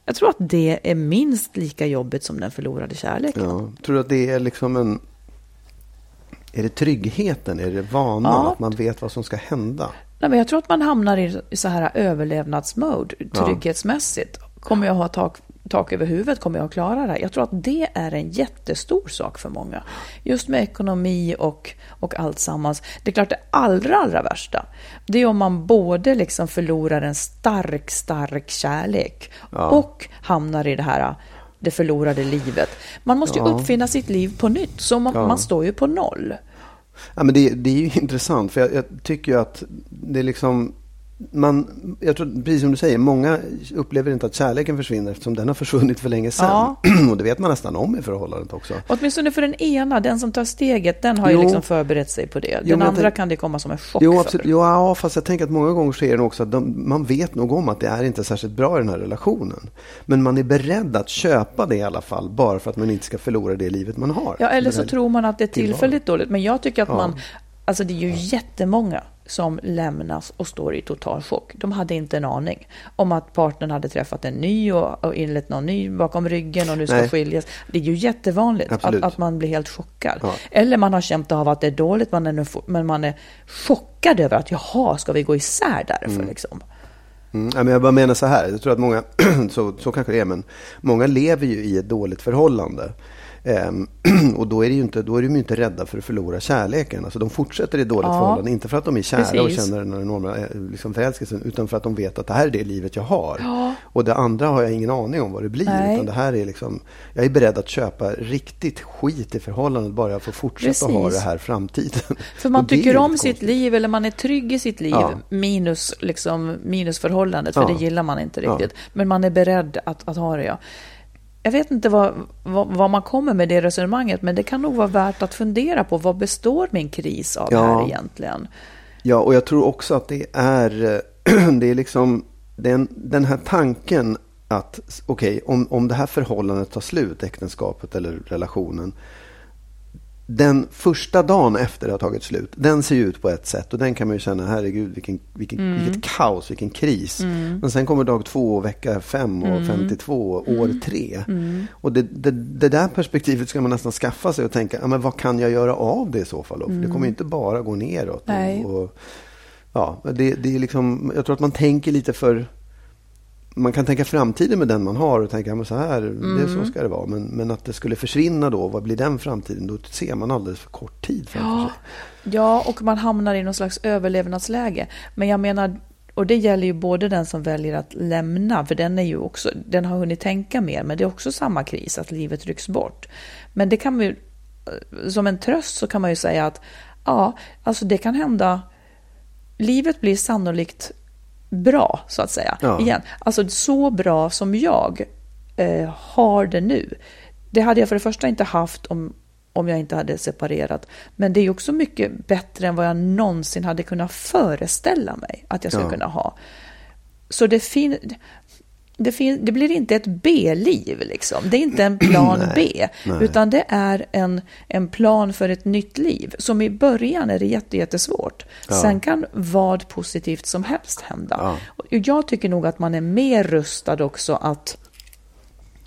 jag tror att det är minst lika jobbigt som den förlorade kärleken. Ja. Tror du att det är liksom en... Är det tryggheten? Är det vanan? Ja. Att man vet vad som ska hända? Nej, men jag tror att man hamnar i, så här överlevnadsmode, trygghetsmässigt. Kommer jag ha tak, tak över huvudet? Kommer jag att klara det här? Jag tror att det är en jättestor sak för många. Just med ekonomi och, och allt sammans. Det är klart det allra, allra värsta, det är om man både liksom förlorar en stark, stark kärlek och hamnar i det här det förlorade livet. Man måste ju Ja. uppfinna sitt liv på nytt, så man, Ja. man står ju på noll. Ja, men det, det är ju [laughs] intressant, för jag, jag tycker ju att det är liksom... Man, jag tror, precis som du säger, många upplever inte att kärleken försvinner eftersom den har försvunnit för länge sedan. Ja. [clears throat] Och det vet man nästan om i förhållandet också. Åtminstone för den ena, den som tar steget, den har Jo. ju liksom förberett sig på det. Den jag andra tänk- kan det komma som en chock Jo, för. absolut. Jo, ja, fast jag tänker att många gånger så är det också att de, man vet nog om att det är inte särskilt bra i den här relationen. Men man är beredd att köpa det i alla fall, bara för att man inte ska förlora det livet man har. Ja, eller så tror man att det är tillfälligt dåligt. Men jag tycker att Ja. man... Alltså det är ju jättemånga som lämnas och står i total chock. De hade inte en aning om att partnern hade träffat en ny och, och inlett någon ny bakom ryggen och nu ska Nej. skiljas. Det är ju jättevanligt att, att man blir helt chockad. Ja. Eller man har känt av att det är dåligt, man är nu, men man är chockad över att jaha, ska vi gå isär därför? Liksom. Mm, men jag bara menar så här, jag tror att många, [clears throat] så, så kanske det är, men många lever ju i ett dåligt förhållande. Ehm, [clears throat] och då är, det inte, då är de ju inte rädda för att förlora kärleken. Alltså de fortsätter i dåligt Ja. förhållande, inte för att de är kära och Precis. känner den enorma eh, liksom, förälskelsen, utan för att de vet att det här är det livet jag har. Och det andra har jag ingen aning om vad det blir. Nej. Utan det här är liksom, jag är beredd att köpa riktigt skit i förhållandet bara jag får fortsätta att ha Precis. det här framtiden. [laughs] För man Och tycker om sitt liv eller man är trygg i sitt liv Ja. minus, liksom, minus förhållandet, för Ja. det gillar man inte Ja. riktigt. Men man är beredd att, att ha det. Ja. Jag vet inte vad, vad, vad man kommer med det resonemanget, men det kan nog vara värt att fundera på. Vad består min kris av Ja. här egentligen? Ja, och jag tror också att det är, [clears throat] det är liksom den, den här tanken att okej, om, om det här förhållandet tar slut, äktenskapet eller relationen. Den första dagen efter det har tagit slut, den ser ju ut på ett sätt och den kan man ju känna, herregud vilken, vilken, vilket kaos, vilken kris. Men sen kommer dag två, vecka fem och 52, år tre. Och det, det, det där perspektivet ska man nästan skaffa sig och tänka, ja, men vad kan jag göra av det i så fall? då? För det kommer ju inte bara gå neråt. Och, och, ja, det, det är liksom, jag tror att man tänker lite för man kan tänka framtiden med den man har och tänka men så här, det är så ska det vara. Men, men att det skulle försvinna då, vad blir den framtiden? Då ser man alldeles för kort tid framför Ja, sig. ja, och man hamnar i någon slags överlevnadsläge. Men jag menar, och det gäller ju både den som väljer att lämna, för den är ju också, den har hunnit tänka mer, men det är också samma kris, att livet rycks bort. Men det kan man ju, som en tröst så kan man ju säga att, ja, alltså det kan hända, livet blir sannolikt bra, så att säga. Ja. Igen. Alltså så bra som jag eh, har det nu. Det hade jag för det första inte haft om, om jag inte hade separerat. Men det är också mycket bättre än vad jag någonsin hade kunnat föreställa mig att jag skulle Ja. kunna ha. Så det, fin, det, fin, det blir inte ett B-liv, liksom. Det är inte en plan [clears throat] B, utan det är en, en plan för ett nytt liv. Som i början är det jätte, jättesvårt. Sen kan vad positivt som helst hända. Ja. Och jag tycker nog att man är mer rustad också att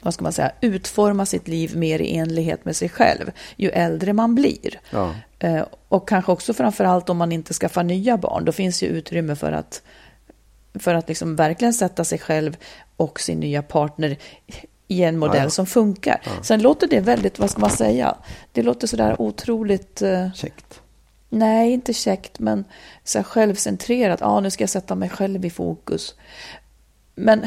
vad ska man säga, utforma sitt liv mer i enlighet med sig själv ju äldre man blir. Ja. Eh, och kanske också framförallt om man inte skaffar nya barn, då finns ju utrymme för att, för att liksom verkligen sätta sig själv och sin nya partner i en modell Ja, ja. som funkar. Sen låter det väldigt, vad ska man säga, det låter sådär otroligt, eh, Käckt. nej inte käckt, men så självcentrerat, ja nu ska jag sätta mig själv i fokus. Men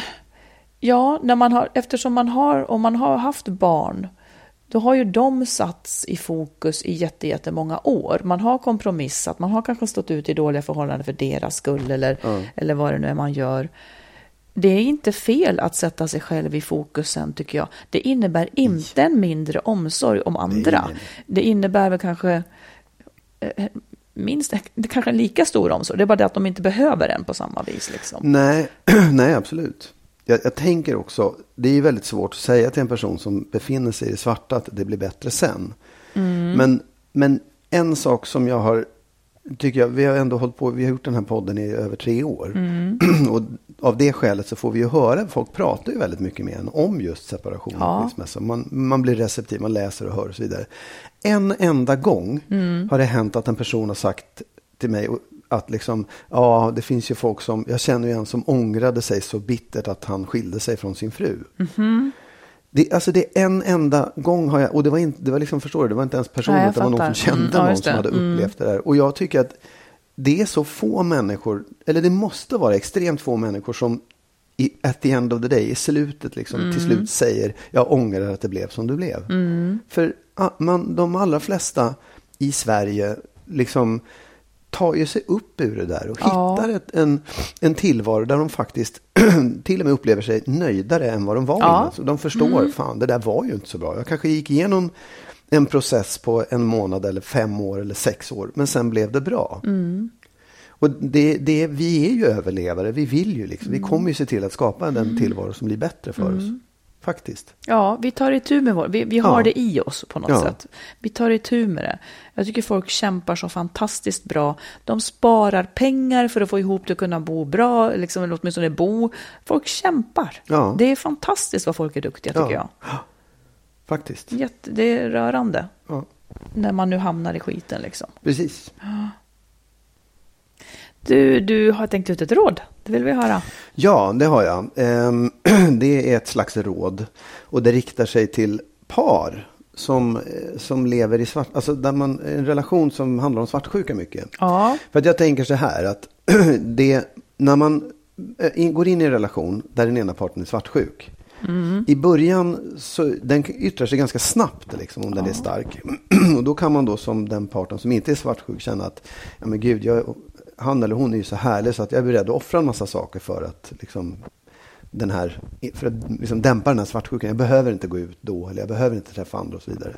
ja, när man har, eftersom man har, om man har haft barn, då har ju de satts i fokus i jätte, jättemånga år. Man har kompromissat, man har kanske stått ut i dåliga förhållanden för deras skull eller, eller vad det nu är man gör. Det är inte fel att sätta sig själv i fokusen tycker jag. Det innebär inte en mindre omsorg om andra. Det innebär väl kanske eh, minst, det kanske är en lika stor omsorg. Det är bara det att de inte behöver den på samma vis. Liksom. Nej, [clears throat] nej absolut. Jag, jag tänker också, det är väldigt svårt att säga till en person som befinner sig i det svarta att det blir bättre sen. Men, men en sak som jag har, tycker jag, vi har ändå hållit på, vi har gjort den här podden i över tre år. [clears throat] och av det skälet så får vi ju höra, folk pratar ju väldigt mycket med en om just separation och Ja. skilsmässa. Man, man blir receptiv, man läser och hör och så vidare. En enda gång har det hänt att en person har sagt till mig att liksom, ja, det finns ju folk som, jag känner ju en som ångrade sig så bittert att han skilde sig från sin fru. Det, alltså det är en enda gång har jag, och det var inte, det var liksom, förstår du, det var inte ens personligt, jag det var någon som kände Mm, ja, någon som hade upplevt det där. Och jag tycker att det är så få människor, eller det måste vara extremt få människor som i, at the end of the day, i slutet liksom, Mm. till slut säger jag ångrar att det blev som det blev. För ah, man, de allra flesta i Sverige liksom tar ju sig upp ur det där och Ja. hittar ett, en, en tillvaro där de faktiskt [clears throat] till och med upplever sig nöjdare än vad de var Ja. innan. Så de förstår, fan det där var ju inte så bra. Jag kanske gick igenom en process på en månad eller fem år eller sex år, men sen blev det bra. Och det, det, vi är ju överlevare, vi vill ju liksom, vi kommer ju se till att skapa den tillvaro som blir bättre för oss. Faktiskt. Ja, vi tar itu med vår, vi, vi har Ja. det i oss på något Ja. sätt. Vi tar itu med det. Jag tycker folk kämpar så fantastiskt bra. De sparar pengar för att få ihop till att kunna bo bra, liksom, eller åtminstone bo. Folk kämpar. Ja. Det är fantastiskt vad folk är duktiga tycker Ja. jag. Faktiskt. Jätte, det är rörande. Ja. När man nu hamnar i skiten liksom. Precis. Du, du har tänkt ut ett råd. Det vill vi höra. Ja, det har jag. Ehm, [clears throat] Det är ett slags råd och det riktar sig till par som, eh, som lever i svart, alltså där man, en relation som handlar om svartsjuka mycket. Ja. För att jag tänker så här att [clears throat] det, när man eh, går in i en relation där den ena parten är svartsjuk. I början så den yttrar sig ganska snabbt liksom, om den är stark. [clears throat] Och då kan man då som den parten som inte är svartsjuk känna att ja, men gud, jag, han eller hon är ju så härlig så att jag är beredd att offra en massa saker för att liksom, den här, för att liksom dämpa den här svartsjukan. Jag behöver inte gå ut då eller jag behöver inte träffa andra och så vidare.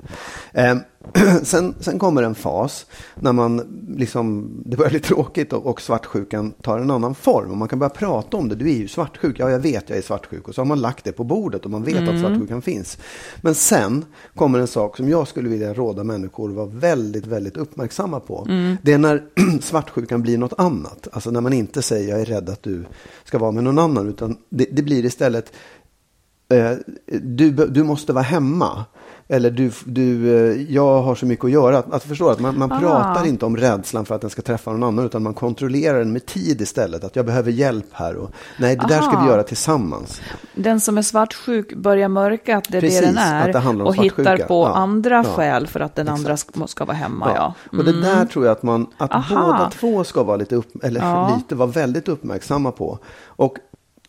Eh, [clears throat] sen, sen kommer en fas när man liksom, det börjar bli tråkigt och, och svartsjukan tar en annan form. Och man kan börja prata om det. Du är ju svartsjuk. Ja, jag vet jag är svartsjuk. Och så har man lagt det på bordet och man vet att svartsjukan finns. Men sen kommer en sak som jag skulle vilja råda människor att vara väldigt, väldigt uppmärksamma på. Det är när [clears throat] svartsjukan blir något annat. Alltså när man inte säger jag är rädd att du ska vara med någon annan. Utan det, det blir istället eh, du, du måste vara hemma. Eller du, du, eh, jag har så mycket att göra. Att, att förstå att man, man pratar inte om rädslan för att den ska träffa någon annan. Utan man kontrollerar den med tid istället. Att jag behöver hjälp här. Och, nej, det där ska Aha. vi göra tillsammans. Den som är svartsjuk börjar mörka att det är Precis, det den är. det och hittar på Ja, andra ja, skäl för att den andra exakt. ska, ska vara hemma. Ja. Och det där tror jag att, man, att Aha. båda två ska vara lite, upp, eller Ja. lite vara väldigt uppmärksamma på. Och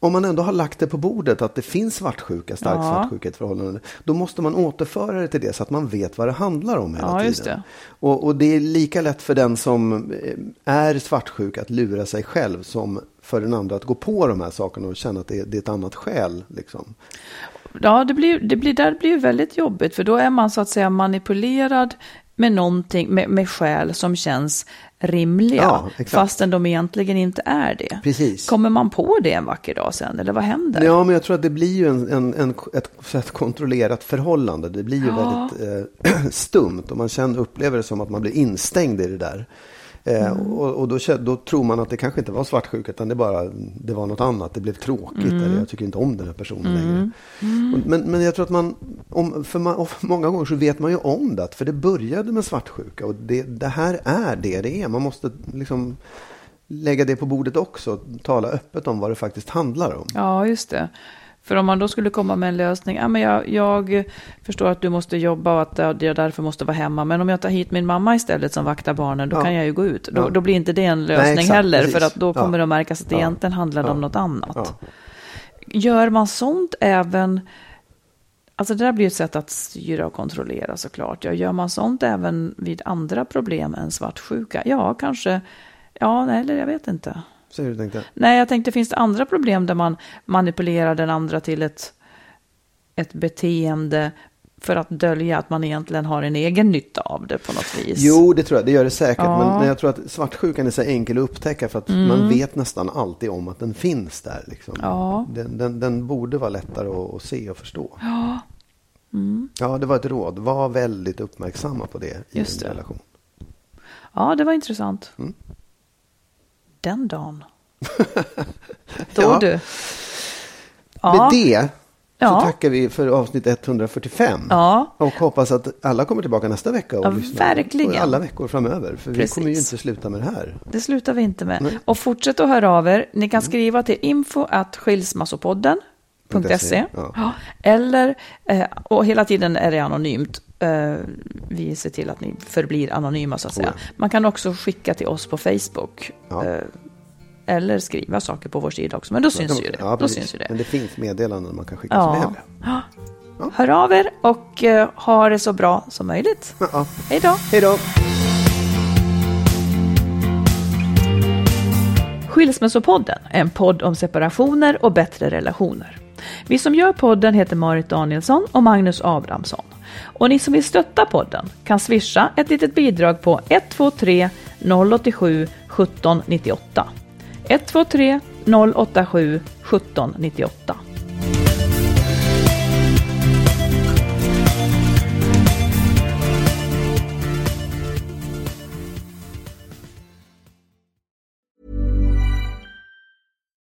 om man ändå har lagt det på bordet att det finns svartsjuka, stark Ja. svartsjuka i ett förhållande, då måste man återföra det till det så att man vet vad det handlar om hela Ja, tiden. just det. Och, och det är lika lätt för den som eh, är svartsjuk att lura sig själv som för den andra att gå på de här sakerna och känna att det är, det är ett annat skäl. Liksom. Ja, det blir, det blir, där blir ju väldigt jobbigt, för då är man så att säga manipulerad med någonting, med, med skäl som känns rimliga, Ja, exakt. fastän de egentligen inte är det. Precis. Kommer man på det en vacker dag sen, eller vad händer? Ja, men jag tror att det blir ju en, en, en, ett, ett kontrollerat förhållande. Det blir ju Ja. väldigt eh, [clears throat] stumt och man känner, upplever det som att man blir instängd i det där. Eh, Mm. Och, och då, då tror man att det kanske inte var svartsjuka utan det, bara, det var något annat. Det blev tråkigt Mm. eller jag tycker inte om den här personen längre. Och, men, men jag tror att man, om, för man, och många gånger så vet man ju om det. För det började med svartsjuka och det, det här är det det är. Man måste liksom lägga det på bordet också. Tala öppet om vad det faktiskt handlar om. Ja, just det. För om man då skulle komma med en lösning, ja, men jag, jag förstår att du måste jobba och att jag därför måste vara hemma, men om jag tar hit min mamma istället som vaktar barnen, då Ja. kan jag ju gå ut. Då, Ja. då blir inte det en lösning exakt, heller, precis. för att då Ja. kommer det att märkas att det Ja. egentligen handlar om Ja. något annat. Ja. Gör man sånt även, alltså det där blir ett sätt att styra och kontrollera såklart. Ja, gör man sånt även vid andra problem än svartsjuka? Ja, kanske, ja, nej, eller jag vet inte. Så du tänkte? Nej, jag tänkte finns det andra problem där man manipulerar den andra till ett, ett beteende för att dölja att man egentligen har en egen nytta av det på något vis? Jo, det tror jag. Det gör det säkert. Ja. Mm. Men jag tror att svartsjukan är så enkel att upptäcka för att man vet nästan alltid om att den finns där. Liksom. Ja. Den, den, den borde vara lättare att, att se och förstå. Ja. ja, det var ett råd. Var väldigt uppmärksamma på det i Just en det. relation. Ja, det var intressant. Mm. Den dagen. [laughs] Då Ja. du. Med Ja, det så Ja. tackar vi för avsnitt 145. ja, Och hoppas att alla kommer tillbaka nästa vecka och Ja, lyssnar. verkligen. Och alla veckor framöver. För vi Precis. kommer ju inte sluta med det här. det slutar vi inte med. Nej. Och fortsätt att höra av er. Ni kan skriva till info at skilsmassopodden.se. .se, ja. Ja. Eller, eh, och hela tiden är det anonymt. Eh, Vi ser till att ni förblir anonyma så att säga. Ja. Man kan också skicka till oss på Facebook. Ja. Eh, Eller skriva saker på vår sida också. Men då syns ju det. Ja, då syns ju det. Men det finns meddelanden man kan skicka som är Ja. Hör av er och ha det så bra som möjligt. Ja. Hej då! Hej då! Skilsmässopodden är en podd om separationer och bättre relationer. Vi som gör podden heter Marit Danielsson och Magnus Abrahamsson. Och ni som vill stötta podden kan swisha ett litet bidrag på 123 087 1798. 123 087 1798.